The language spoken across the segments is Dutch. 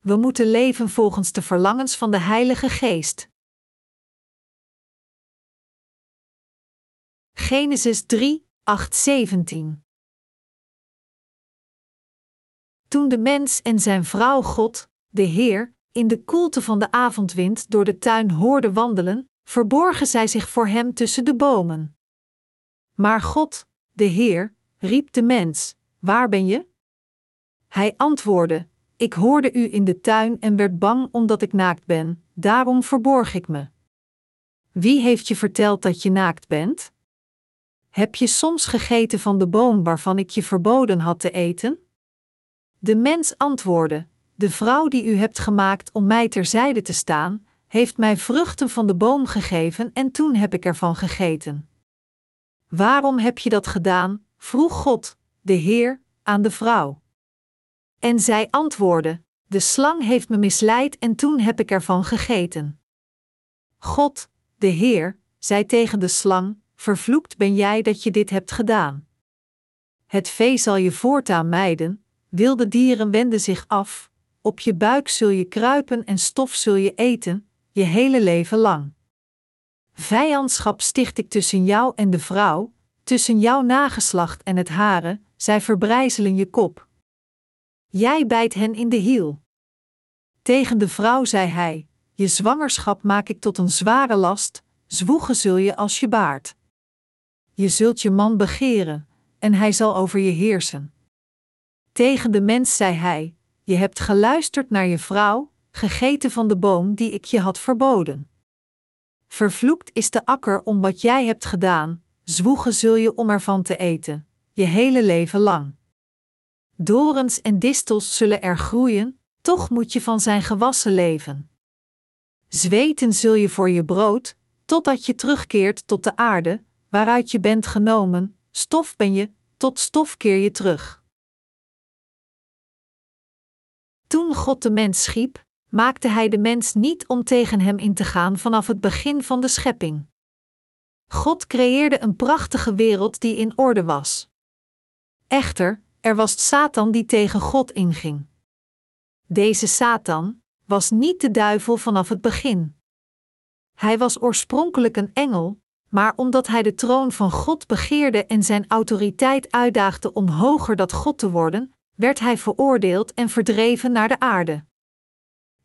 we moeten leven volgens de verlangens van de Heilige Geest. Genesis 3, 8, 17 Toen de mens en zijn vrouw God, de Heer, in de koelte van de avondwind door de tuin hoorden wandelen, verborgen zij zich voor hem tussen de bomen. Maar God, de Heer, riep de mens: Waar ben je? Hij antwoordde: Ik hoorde u in de tuin en werd bang omdat ik naakt ben, daarom verborg ik me. Wie heeft je verteld dat je naakt bent? Heb je soms gegeten van de boom waarvan ik je verboden had te eten? De mens antwoordde: De vrouw die u hebt gemaakt om mij terzijde te staan, heeft mij vruchten van de boom gegeven en toen heb ik ervan gegeten. Waarom heb je dat gedaan? vroeg God, de Heer, aan de vrouw. En zij antwoordde: De slang heeft me misleid en toen heb ik ervan gegeten. God, de Heer, zei tegen de slang: Vervloekt ben jij dat je dit hebt gedaan. Het vee zal je voortaan mijden, wilde dieren wenden zich af, op je buik zul je kruipen en stof zul je eten, je hele leven lang. Vijandschap sticht ik tussen jou en de vrouw, tussen jouw nageslacht en het hare, zij verbrijzelen je kop. Jij bijt hen in de hiel. Tegen de vrouw zei hij: Je zwangerschap maak ik tot een zware last, zwoegen zul je als je baard. Je zult je man begeren, en hij zal over je heersen. Tegen de mens zei hij: Je hebt geluisterd naar je vrouw, gegeten van de boom die ik je had verboden. Vervloekt is de akker om wat jij hebt gedaan, zwoegen zul je om ervan te eten, je hele leven lang. Dorens en distels zullen er groeien, toch moet je van zijn gewassen leven. Zweten zul je voor je brood, totdat je terugkeert tot de aarde, waaruit je bent genomen, stof ben je, tot stof keer je terug. Toen God de mens schiep, maakte hij de mens niet om tegen hem in te gaan vanaf het begin van de schepping. God creëerde een prachtige wereld die in orde was. Echter, er was Satan die tegen God inging. Deze Satan was niet de duivel vanaf het begin. Hij was oorspronkelijk een engel, maar omdat hij de troon van God begeerde en zijn autoriteit uitdaagde om hoger dan God te worden, werd hij veroordeeld en verdreven naar de aarde.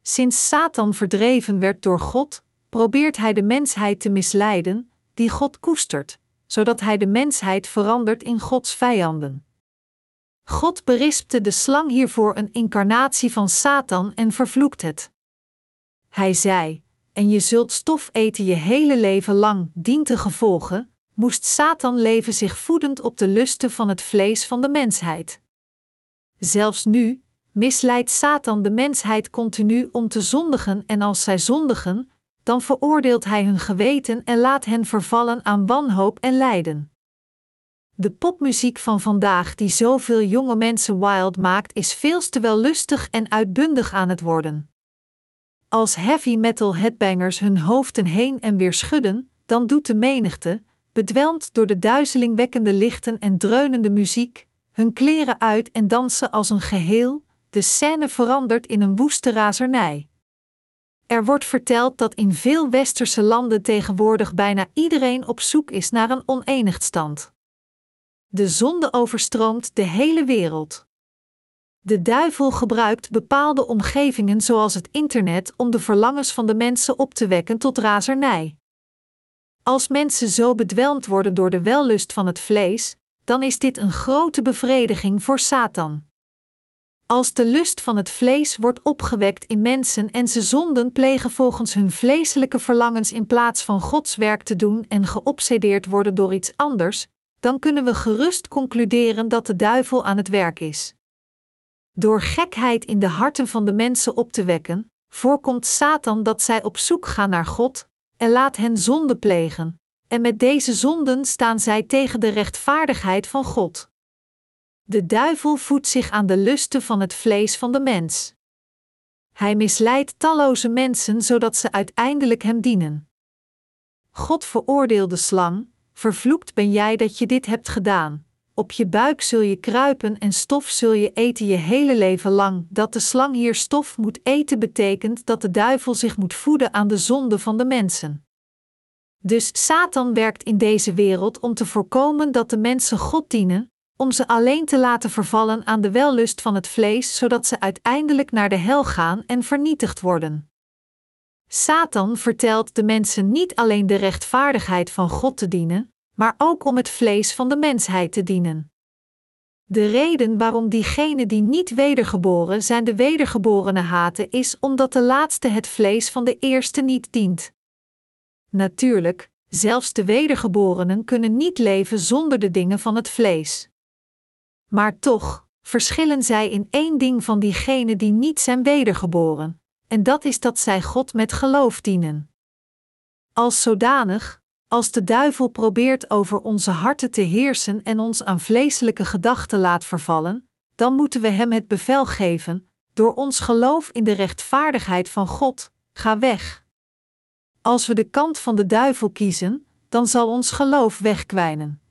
Sinds Satan verdreven werd door God, probeert hij de mensheid te misleiden, die God koestert, zodat hij de mensheid verandert in Gods vijanden. God berispte de slang hiervoor een incarnatie van Satan en vervloekt het. Hij zei: En je zult stof eten je hele leven lang, dient te gevolgen, moest Satan leven zich voedend op de lusten van het vlees van de mensheid. Zelfs nu misleidt Satan de mensheid continu om te zondigen en als zij zondigen, dan veroordeelt hij hun geweten en laat hen vervallen aan wanhoop en lijden. De popmuziek van vandaag, die zoveel jonge mensen wild maakt, is veel te wel lustig en uitbundig aan het worden. Als heavy metal headbangers hun hoofden heen en weer schudden, dan doet de menigte, bedwelmd door de duizelingwekkende lichten en dreunende muziek, hun kleren uit en dansen als een geheel, de scène verandert in een woeste razernij. Er wordt verteld dat in veel westerse landen tegenwoordig bijna iedereen op zoek is naar een oneenigdstand. De zonde overstroomt de hele wereld. De duivel gebruikt bepaalde omgevingen zoals het internet om de verlangens van de mensen op te wekken tot razernij. Als mensen zo bedwelmd worden door de wellust van het vlees, dan is dit een grote bevrediging voor Satan. Als de lust van het vlees wordt opgewekt in mensen en ze zonden plegen volgens hun vleeselijke verlangens in plaats van Gods werk te doen en geobsedeerd worden door iets anders, dan kunnen we gerust concluderen dat de duivel aan het werk is. Door gekheid in de harten van de mensen op te wekken, voorkomt Satan dat zij op zoek gaan naar God en laat hen zonde plegen, en met deze zonden staan zij tegen de rechtvaardigheid van God. De duivel voedt zich aan de lusten van het vlees van de mens. Hij misleidt talloze mensen zodat ze uiteindelijk hem dienen. God veroordeelde slang: Vervloekt ben jij dat je dit hebt gedaan. op je buik zul je kruipen en stof zul je eten je hele leven lang. Dat de slang hier stof moet eten betekent dat de duivel zich moet voeden aan de zonde van de mensen. Dus Satan werkt in deze wereld om te voorkomen dat de mensen God dienen, om ze alleen te laten vervallen aan de wellust van het vlees, zodat ze uiteindelijk naar de hel gaan en vernietigd worden. Satan vertelt de mensen niet alleen de rechtvaardigheid van God te dienen, maar ook om het vlees van de mensheid te dienen. De reden waarom diegenen die niet wedergeboren zijn de wedergeborene haten is omdat de laatste het vlees van de eerste niet dient. Natuurlijk, zelfs de wedergeborenen kunnen niet leven zonder de dingen van het vlees. Maar toch verschillen zij in één ding van diegenen die niet zijn wedergeboren, en dat is dat zij God met geloof dienen. Als zodanig, als de duivel probeert over onze harten te heersen en ons aan vleeselijke gedachten laat vervallen, dan moeten we hem het bevel geven, door ons geloof in de rechtvaardigheid van God, ga weg. Als we de kant van de duivel kiezen, dan zal ons geloof wegkwijnen.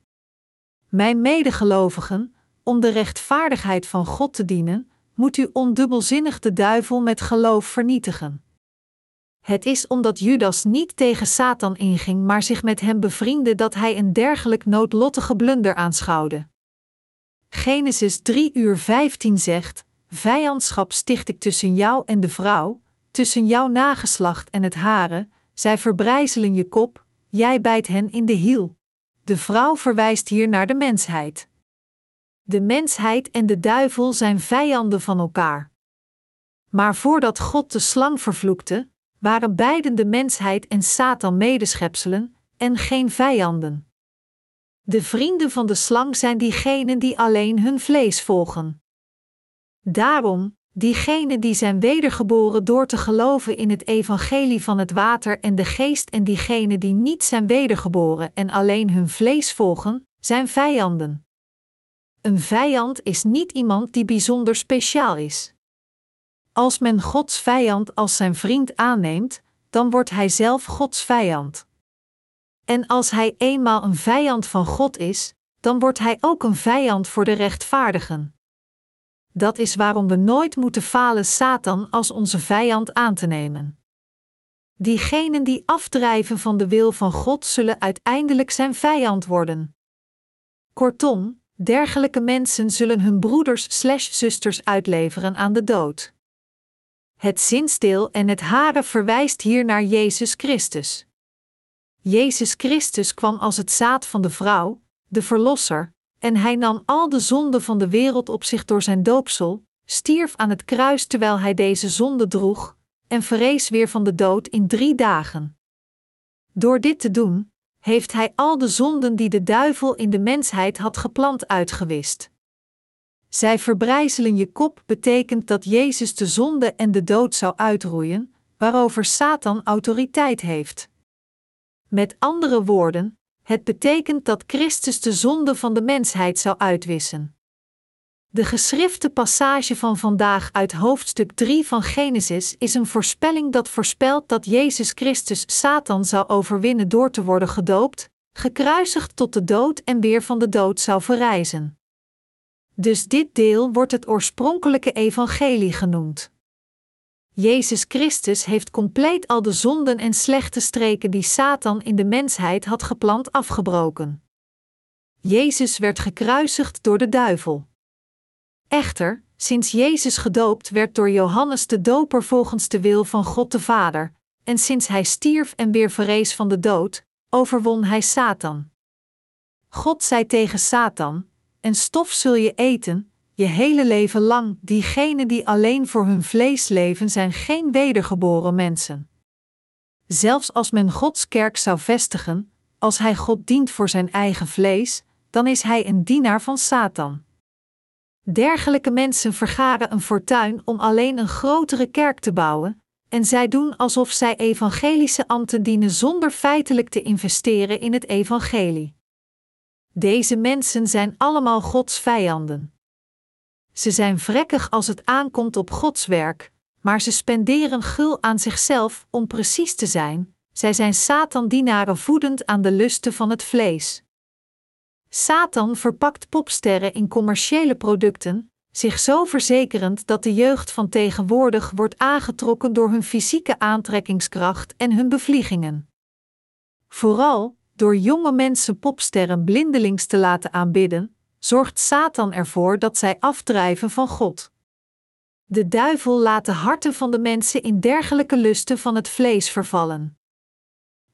Mijn medegelovigen, om de rechtvaardigheid van God te dienen, moet u ondubbelzinnig de duivel met geloof vernietigen. Het is omdat Judas niet tegen Satan inging, maar zich met hem bevriendde, dat hij een dergelijk noodlottige blunder aanschouwde. Genesis 3 uur 15 zegt: Vijandschap sticht ik tussen jou en de vrouw, tussen jouw nageslacht en het hare, zij verbrijzelen je kop, jij bijt hen in de hiel. De vrouw verwijst hier naar de mensheid. De mensheid en de duivel zijn vijanden van elkaar. Maar voordat God de slang vervloekte, waren beiden de mensheid en Satan medeschepselen en geen vijanden. De vrienden van de slang zijn diegenen die alleen hun vlees volgen. Daarom, diegenen die zijn wedergeboren door te geloven in het evangelie van het water en de geest en diegenen die niet zijn wedergeboren en alleen hun vlees volgen, zijn vijanden. Een vijand is niet iemand die bijzonder speciaal is. Als men Gods vijand als zijn vriend aanneemt, dan wordt hij zelf Gods vijand. En als hij eenmaal een vijand van God is, dan wordt hij ook een vijand voor de rechtvaardigen. Dat is waarom we nooit moeten falen Satan als onze vijand aan te nemen. Diegenen die afdrijven van de wil van God zullen uiteindelijk zijn vijand worden. Kortom, dergelijke mensen zullen hun broeders/zusters uitleveren aan de dood. Het zinsdeel en het haren verwijst hier naar Jezus Christus. Jezus Christus kwam als het zaad van de vrouw, de Verlosser, en hij nam al de zonden van de wereld op zich door zijn doopsel, stierf aan het kruis terwijl hij deze zonde droeg, en verrees weer van de dood in drie dagen. Door dit te doen, heeft hij al de zonden die de duivel in de mensheid had geplant uitgewist. Zij verbrijzelen je kop betekent dat Jezus de zonde en de dood zou uitroeien, waarover Satan autoriteit heeft. Met andere woorden, het betekent dat Christus de zonde van de mensheid zou uitwissen. De geschrifte passage van vandaag uit hoofdstuk 3 van Genesis is een voorspelling dat voorspelt dat Jezus Christus Satan zou overwinnen door te worden gedoopt, gekruisigd tot de dood en weer van de dood zou verrijzen. Dus dit deel wordt het oorspronkelijke evangelie genoemd. Jezus Christus heeft compleet al de zonden en slechte streken die Satan in de mensheid had geplant afgebroken. Jezus werd gekruisigd door de duivel. Echter, sinds Jezus gedoopt werd door Johannes de Doper volgens de wil van God de Vader, en sinds hij stierf en weer verrees van de dood, overwon hij Satan. God zei tegen Satan: En stof zul je eten, je hele leven lang. Diegenen die alleen voor hun vlees leven, zijn geen wedergeboren mensen. Zelfs als men Gods kerk zou vestigen, als hij God dient voor zijn eigen vlees, dan is hij een dienaar van Satan. Dergelijke mensen vergaren een fortuin om alleen een grotere kerk te bouwen, en zij doen alsof zij evangelische ambten dienen zonder feitelijk te investeren in het evangelie. Deze mensen zijn allemaal Gods vijanden. Ze zijn vrekkig als het aankomt op Gods werk, maar ze spenderen gul aan zichzelf om precies te zijn. Zij zijn Satan-dienaren voedend aan de lusten van het vlees. Satan verpakt popsterren in commerciële producten, zich zo verzekerend dat de jeugd van tegenwoordig wordt aangetrokken door hun fysieke aantrekkingskracht en hun bevliegingen. Vooral door jonge mensen popsterren blindelings te laten aanbidden, zorgt Satan ervoor dat zij afdrijven van God. De duivel laat de harten van de mensen in dergelijke lusten van het vlees vervallen.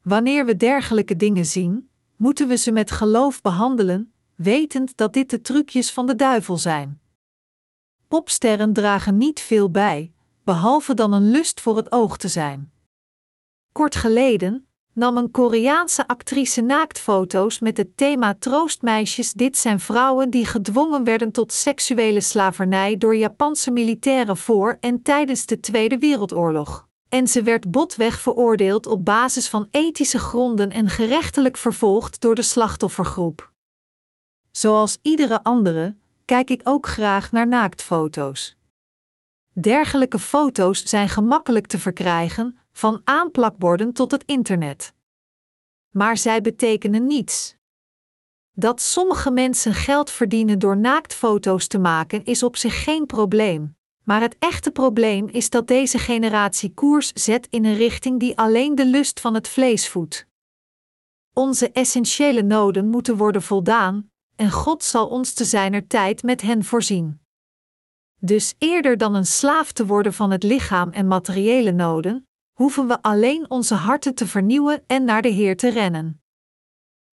Wanneer we dergelijke dingen zien, moeten we ze met geloof behandelen, wetend dat dit de trucjes van de duivel zijn. Popsterren dragen niet veel bij, behalve dan een lust voor het oog te zijn. Kort geleden nam een Koreaanse actrice naaktfoto's met het thema Troostmeisjes. Dit zijn vrouwen die gedwongen werden tot seksuele slavernij door Japanse militairen voor en tijdens de Tweede Wereldoorlog. En ze werd botweg veroordeeld op basis van ethische gronden en gerechtelijk vervolgd door de slachtoffergroep. Zoals iedere andere, kijk ik ook graag naar naaktfoto's. Dergelijke foto's zijn gemakkelijk te verkrijgen, van aanplakborden tot het internet. Maar zij betekenen niets. Dat sommige mensen geld verdienen door naaktfoto's te maken is op zich geen probleem, maar het echte probleem is dat deze generatie koers zet in een richting die alleen de lust van het vlees voedt. Onze essentiële noden moeten worden voldaan, en God zal ons te zijner tijd met hen voorzien. Dus eerder dan een slaaf te worden van het lichaam en materiële noden, hoeven we alleen onze harten te vernieuwen en naar de Heer te rennen.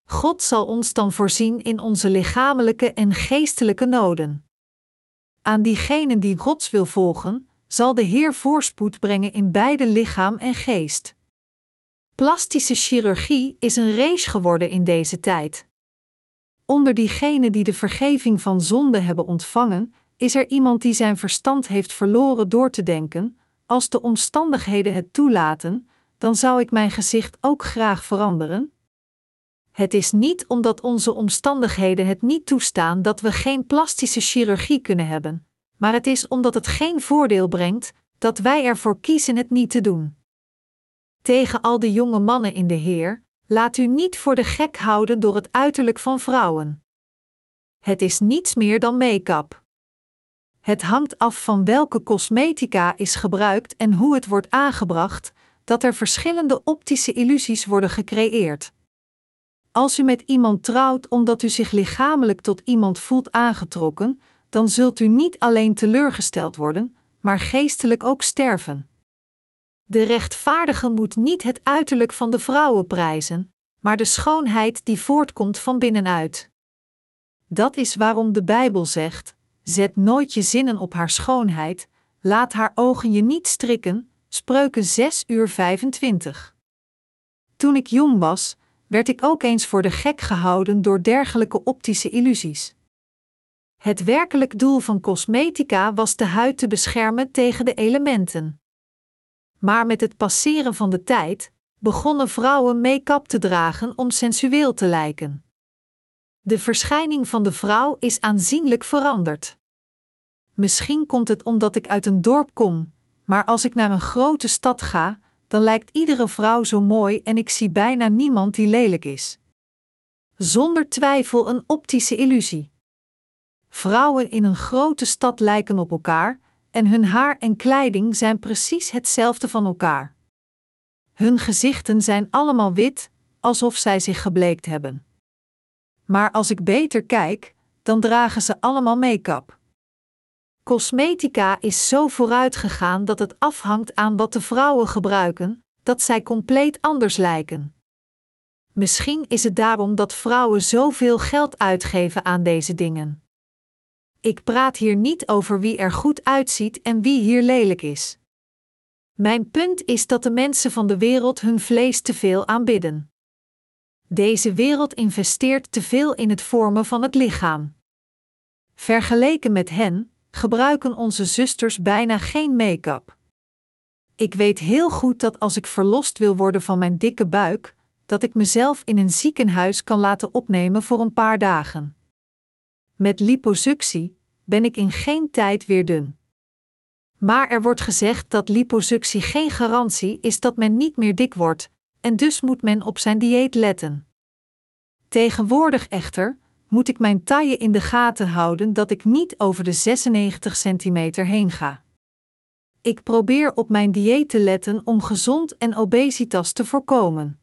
God zal ons dan voorzien in onze lichamelijke en geestelijke noden. Aan diegenen die Gods wil volgen, zal de Heer voorspoed brengen in beide lichaam en geest. Plastische chirurgie is een race geworden in deze tijd. Onder diegenen die de vergeving van zonde hebben ontvangen, is er iemand die zijn verstand heeft verloren door te denken: als de omstandigheden het toelaten, dan zou ik mijn gezicht ook graag veranderen. Het is niet omdat onze omstandigheden het niet toestaan dat we geen plastische chirurgie kunnen hebben, maar het is omdat het geen voordeel brengt dat wij ervoor kiezen het niet te doen. Tegen al de jonge mannen in de Heer, laat u niet voor de gek houden door het uiterlijk van vrouwen. Het is niets meer dan make-up. Het hangt af van welke cosmetica is gebruikt en hoe het wordt aangebracht, dat er verschillende optische illusies worden gecreëerd. Als u met iemand trouwt omdat u zich lichamelijk tot iemand voelt aangetrokken, dan zult u niet alleen teleurgesteld worden, maar geestelijk ook sterven. De rechtvaardige moet niet het uiterlijk van de vrouwen prijzen, maar de schoonheid die voortkomt van binnenuit. Dat is waarom de Bijbel zegt: Zet nooit je zinnen op haar schoonheid, laat haar ogen je niet strikken. Spreuken 6 uur 25. Toen ik jong was, werd ik ook eens voor de gek gehouden door dergelijke optische illusies. Het werkelijk doel van cosmetica was de huid te beschermen tegen de elementen. Maar met het passeren van de tijd begonnen vrouwen make-up te dragen om sensueel te lijken. De verschijning van de vrouw is aanzienlijk veranderd. Misschien komt het omdat ik uit een dorp kom, maar als ik naar een grote stad ga, dan lijkt iedere vrouw zo mooi en ik zie bijna niemand die lelijk is. Zonder twijfel een optische illusie. Vrouwen in een grote stad lijken op elkaar en hun haar en kleding zijn precies hetzelfde van elkaar. Hun gezichten zijn allemaal wit, alsof zij zich gebleekt hebben. Maar als ik beter kijk, dan dragen ze allemaal make-up. Cosmetica is zo vooruit gegaan dat het afhangt aan wat de vrouwen gebruiken, dat zij compleet anders lijken. Misschien is het daarom dat vrouwen zoveel geld uitgeven aan deze dingen. Ik praat hier niet over wie er goed uitziet en wie hier lelijk is. Mijn punt is dat de mensen van de wereld hun vlees te veel aanbidden. Deze wereld investeert te veel in het vormen van het lichaam. Vergeleken met hen, gebruiken onze zusters bijna geen make-up. Ik weet heel goed dat als ik verlost wil worden van mijn dikke buik, dat ik mezelf in een ziekenhuis kan laten opnemen voor een paar dagen. Met liposuctie ben ik in geen tijd weer dun. Maar er wordt gezegd dat liposuctie geen garantie is dat men niet meer dik wordt, en dus moet men op zijn dieet letten. Tegenwoordig echter moet ik mijn taille in de gaten houden dat ik niet over de 96 centimeter heen ga. Ik probeer op mijn dieet te letten om gezond en obesitas te voorkomen.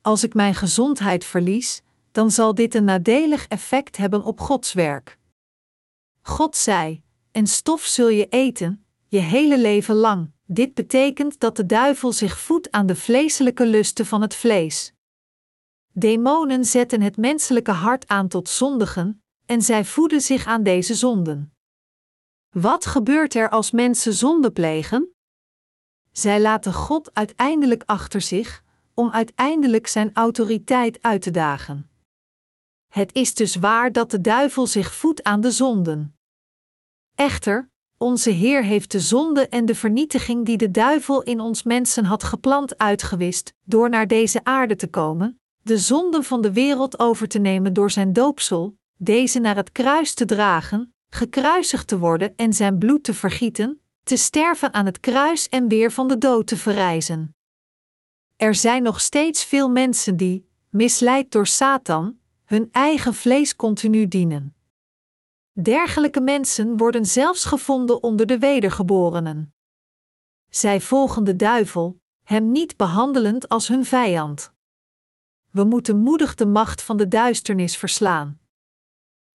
Als ik mijn gezondheid verlies, dan zal dit een nadelig effect hebben op Gods werk. God zei: En stof zul je eten, je hele leven lang. Dit betekent dat de duivel zich voedt aan de vleeselijke lusten van het vlees. Demonen zetten het menselijke hart aan tot zondigen, en zij voeden zich aan deze zonden. Wat gebeurt er als mensen zonde plegen? Zij laten God uiteindelijk achter zich, om uiteindelijk zijn autoriteit uit te dagen. Het is dus waar dat de duivel zich voedt aan de zonden. Echter, onze Heer heeft de zonde en de vernietiging die de duivel in ons mensen had geplant uitgewist, door naar deze aarde te komen, de zonden van de wereld over te nemen door zijn doopsel, deze naar het kruis te dragen, gekruisigd te worden en zijn bloed te vergieten, te sterven aan het kruis en weer van de dood te verrijzen. Er zijn nog steeds veel mensen die, misleid door Satan, hun eigen vlees continu dienen. Dergelijke mensen worden zelfs gevonden onder de wedergeborenen. Zij volgen de duivel, hem niet behandelend als hun vijand. We moeten moedig de macht van de duisternis verslaan.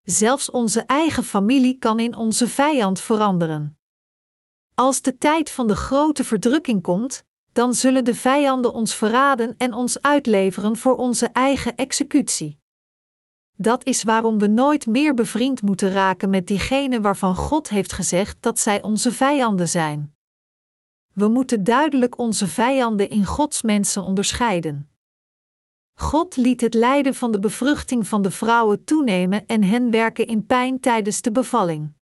Zelfs onze eigen familie kan in onze vijand veranderen. Als de tijd van de grote verdrukking komt, dan zullen de vijanden ons verraden en ons uitleveren voor onze eigen executie. Dat is waarom we nooit meer bevriend moeten raken met diegenen waarvan God heeft gezegd dat zij onze vijanden zijn. We moeten duidelijk onze vijanden in Gods mensen onderscheiden. God liet het lijden van de bevruchting van de vrouwen toenemen en hen werken in pijn tijdens de bevalling.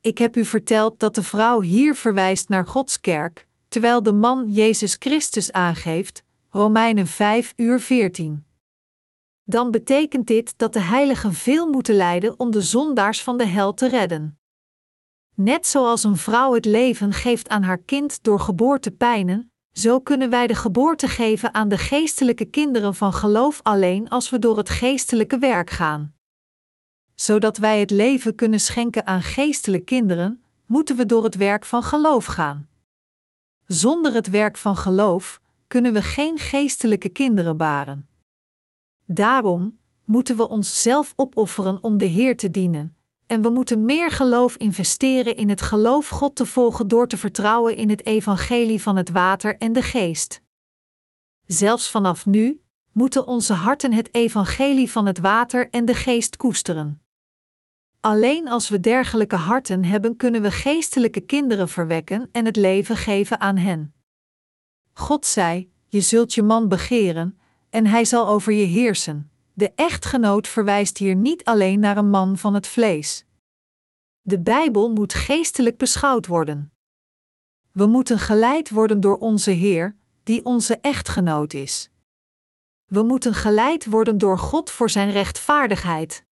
Ik heb u verteld dat de vrouw hier verwijst naar Gods kerk, terwijl de man Jezus Christus aangeeft, Romeinen 5 uur 14 dan betekent dit dat de heiligen veel moeten lijden om de zondaars van de hel te redden. Net zoals een vrouw het leven geeft aan haar kind door geboortepijnen, zo kunnen wij de geboorte geven aan de geestelijke kinderen van geloof alleen als we door het geestelijke werk gaan. Zodat wij het leven kunnen schenken aan geestelijke kinderen, moeten we door het werk van geloof gaan. Zonder het werk van geloof kunnen we geen geestelijke kinderen baren. Daarom moeten we onszelf opofferen om de Heer te dienen, en we moeten meer geloof investeren in het geloof God te volgen door te vertrouwen in het evangelie van het water en de geest. Zelfs vanaf nu moeten onze harten het evangelie van het water en de geest koesteren. Alleen als we dergelijke harten hebben, kunnen we geestelijke kinderen verwekken en het leven geven aan hen. God zei: Je zult je man begeren, en hij zal over je heersen. De echtgenoot verwijst hier niet alleen naar een man van het vlees. De Bijbel moet geestelijk beschouwd worden. We moeten geleid worden door onze Heer, die onze echtgenoot is. We moeten geleid worden door God voor Zijn rechtvaardigheid.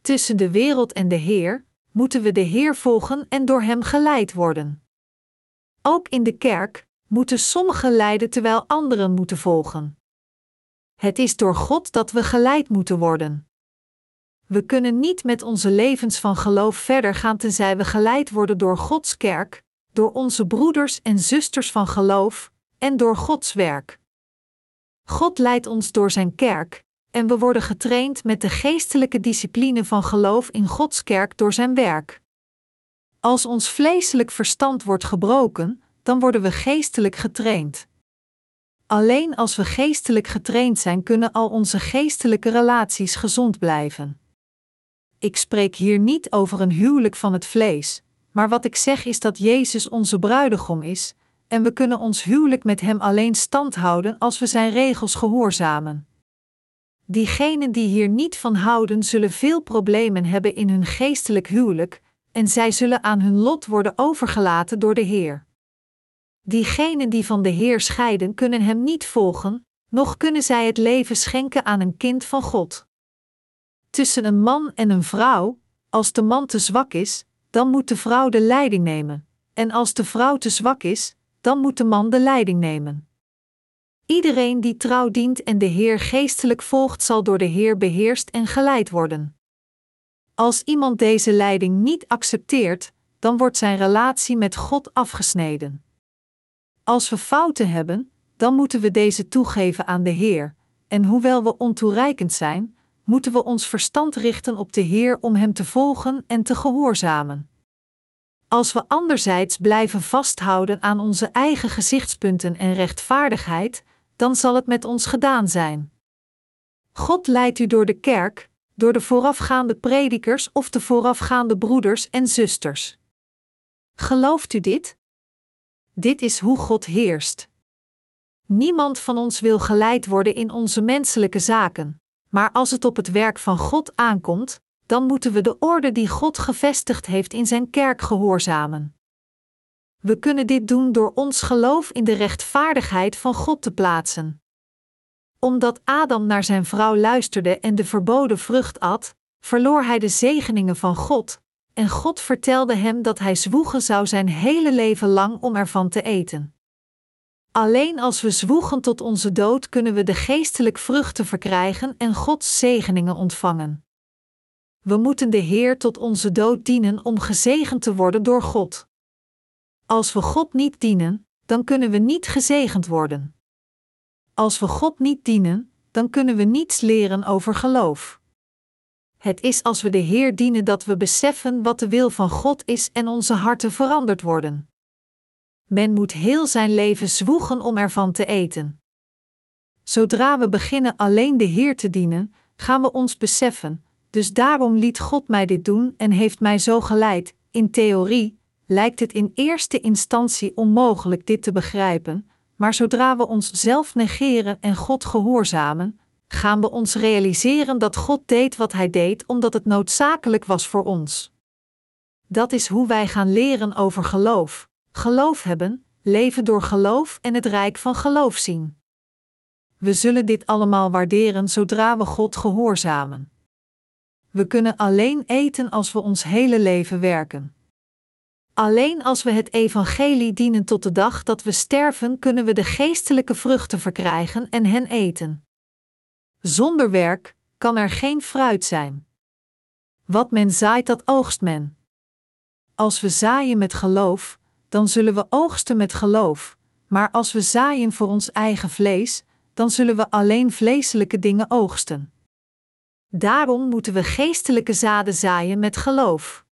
Tussen de wereld en de Heer moeten we de Heer volgen en door Hem geleid worden. Ook in de kerk moeten sommigen lijden terwijl anderen moeten volgen. Het is door God dat we geleid moeten worden. We kunnen niet met onze levens van geloof verder gaan tenzij we geleid worden door Gods kerk, door onze broeders en zusters van geloof en door Gods werk. God leidt ons door Zijn kerk, en we worden getraind met de geestelijke discipline van geloof in Gods kerk door Zijn werk. Als ons vleeselijk verstand wordt gebroken, dan worden we geestelijk getraind. Alleen als we geestelijk getraind zijn, kunnen al onze geestelijke relaties gezond blijven. Ik spreek hier niet over een huwelijk van het vlees, maar wat ik zeg is dat Jezus onze bruidegom is, en we kunnen ons huwelijk met Hem alleen stand houden als we Zijn regels gehoorzamen. Diegenen die hier niet van houden, zullen veel problemen hebben in hun geestelijk huwelijk, en zij zullen aan hun lot worden overgelaten door de Heer. Diegenen die van de Heer scheiden, kunnen Hem niet volgen, noch kunnen zij het leven schenken aan een kind van God. Tussen een man en een vrouw, als de man te zwak is, dan moet de vrouw de leiding nemen, en als de vrouw te zwak is, dan moet de man de leiding nemen. Iedereen die trouw dient en de Heer geestelijk volgt, zal door de Heer beheerst en geleid worden. Als iemand deze leiding niet accepteert, dan wordt zijn relatie met God afgesneden. Als we fouten hebben, dan moeten we deze toegeven aan de Heer, en hoewel we ontoereikend zijn, moeten we ons verstand richten op de Heer om Hem te volgen en te gehoorzamen. Als we anderzijds blijven vasthouden aan onze eigen gezichtspunten en rechtvaardigheid, dan zal het met ons gedaan zijn. God leidt u door de kerk, door de voorafgaande predikers of de voorafgaande broeders en zusters. Gelooft u dit? Dit is hoe God heerst. Niemand van ons wil geleid worden in onze menselijke zaken, maar als het op het werk van God aankomt, dan moeten we de orde die God gevestigd heeft in zijn kerk gehoorzamen. We kunnen dit doen door ons geloof in de rechtvaardigheid van God te plaatsen. Omdat Adam naar zijn vrouw luisterde en de verboden vrucht at, verloor hij de zegeningen van God, en God vertelde hem dat hij zwoegen zou zijn hele leven lang om ervan te eten. Alleen als we zwoegen tot onze dood kunnen we de geestelijk vruchten verkrijgen en Gods zegeningen ontvangen. We moeten de Heer tot onze dood dienen om gezegend te worden door God. Als we God niet dienen, dan kunnen we niet gezegend worden. Als we God niet dienen, dan kunnen we niets leren over geloof. Het is als we de Heer dienen dat we beseffen wat de wil van God is en onze harten veranderd worden. Men moet heel zijn leven zwoegen om ervan te eten. Zodra we beginnen alleen de Heer te dienen, gaan we ons beseffen, dus daarom liet God mij dit doen en heeft mij zo geleid. In theorie lijkt het in eerste instantie onmogelijk dit te begrijpen, maar zodra we ons zelf negeren en God gehoorzamen, gaan we ons realiseren dat God deed wat Hij deed omdat het noodzakelijk was voor ons. Dat is hoe wij gaan leren over geloof, geloof hebben, leven door geloof en het rijk van geloof zien. We zullen dit allemaal waarderen zodra we God gehoorzamen. We kunnen alleen eten als we ons hele leven werken. Alleen als we het evangelie dienen tot de dag dat we sterven, kunnen we de geestelijke vruchten verkrijgen en hen eten. Zonder werk kan er geen fruit zijn. Wat men zaait, dat oogst men. Als we zaaien met geloof, dan zullen we oogsten met geloof, maar als we zaaien voor ons eigen vlees, dan zullen we alleen vleeselijke dingen oogsten. Daarom moeten we geestelijke zaden zaaien met geloof.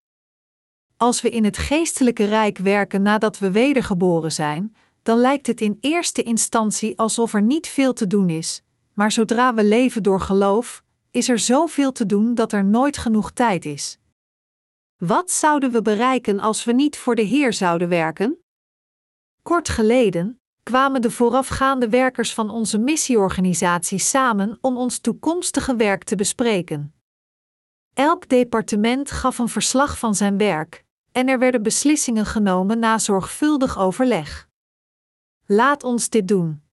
Als we in het geestelijke rijk werken nadat we wedergeboren zijn, dan lijkt het in eerste instantie alsof er niet veel te doen is, maar zodra we leven door geloof, is er zoveel te doen dat er nooit genoeg tijd is. Wat zouden we bereiken als we niet voor de Heer zouden werken? Kort geleden kwamen de voorafgaande werkers van onze missieorganisatie samen om ons toekomstige werk te bespreken. Elk departement gaf een verslag van zijn werk, en er werden beslissingen genomen na zorgvuldig overleg. Laat ons dit doen.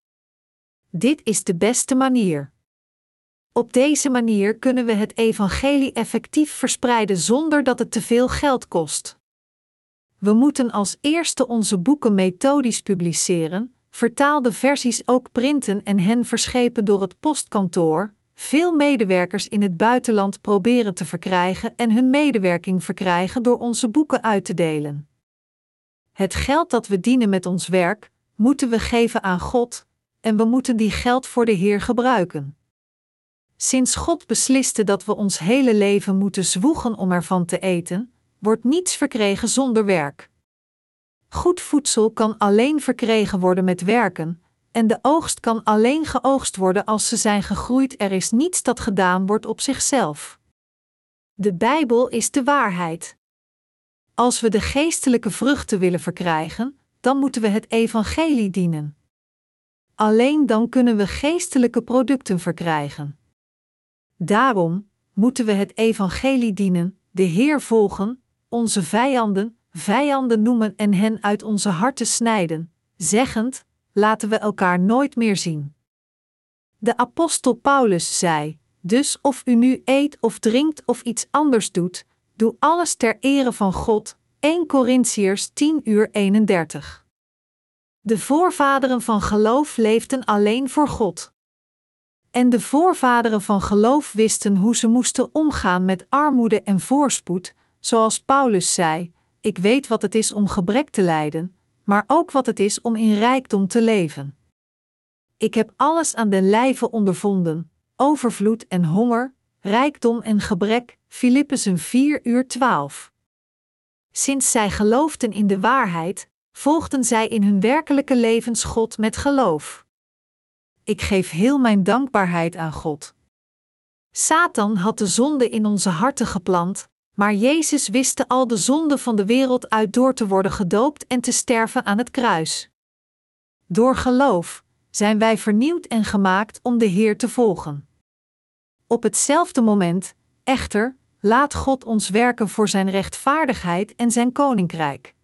Dit is de beste manier. Op deze manier kunnen we het evangelie effectief verspreiden zonder dat het te veel geld kost. We moeten als eerste onze boeken methodisch publiceren, vertaalde versies ook printen en hen verschepen door het postkantoor, veel medewerkers in het buitenland proberen te verkrijgen en hun medewerking verkrijgen door onze boeken uit te delen. Het geld dat we dienen met ons werk, moeten we geven aan God, en we moeten die geld voor de Heer gebruiken. Sinds God besliste dat we ons hele leven moeten zwoegen om ervan te eten, wordt niets verkregen zonder werk. Goed voedsel kan alleen verkregen worden met werken, en de oogst kan alleen geoogst worden als ze zijn gegroeid. Er is niets dat gedaan wordt op zichzelf. De Bijbel is de waarheid. Als we de geestelijke vruchten willen verkrijgen, dan moeten we het evangelie dienen. Alleen dan kunnen we geestelijke producten verkrijgen. Daarom moeten we het evangelie dienen, de Heer volgen, onze vijanden, vijanden noemen en hen uit onze harten snijden, zeggend: laten we elkaar nooit meer zien. De apostel Paulus zei: Dus of u nu eet of drinkt of iets anders doet, doe alles ter ere van God. 1 Corinthiërs 10 uur 31. De voorvaderen van geloof leefden alleen voor God. En de voorvaderen van geloof wisten hoe ze moesten omgaan met armoede en voorspoed, zoals Paulus zei: Ik weet wat het is om gebrek te lijden, maar ook wat het is om in rijkdom te leven. Ik heb alles aan den lijve ondervonden: overvloed en honger, rijkdom en gebrek. Filippenzen 4 uur 12. Sinds zij geloofden in de waarheid, volgden zij in hun werkelijke levens God met geloof. Ik geef heel mijn dankbaarheid aan God. Satan had de zonde in onze harten geplant, maar Jezus wist al de zonde van de wereld uit door te worden gedoopt en te sterven aan het kruis. Door geloof zijn wij vernieuwd en gemaakt om de Heer te volgen. Op hetzelfde moment, echter, laat God ons werken voor Zijn rechtvaardigheid en Zijn koninkrijk.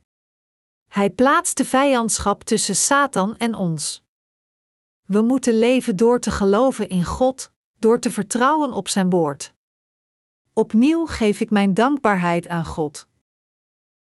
Hij plaatst de vijandschap tussen Satan en ons. We moeten leven door te geloven in God, door te vertrouwen op Zijn woord. Opnieuw geef ik mijn dankbaarheid aan God.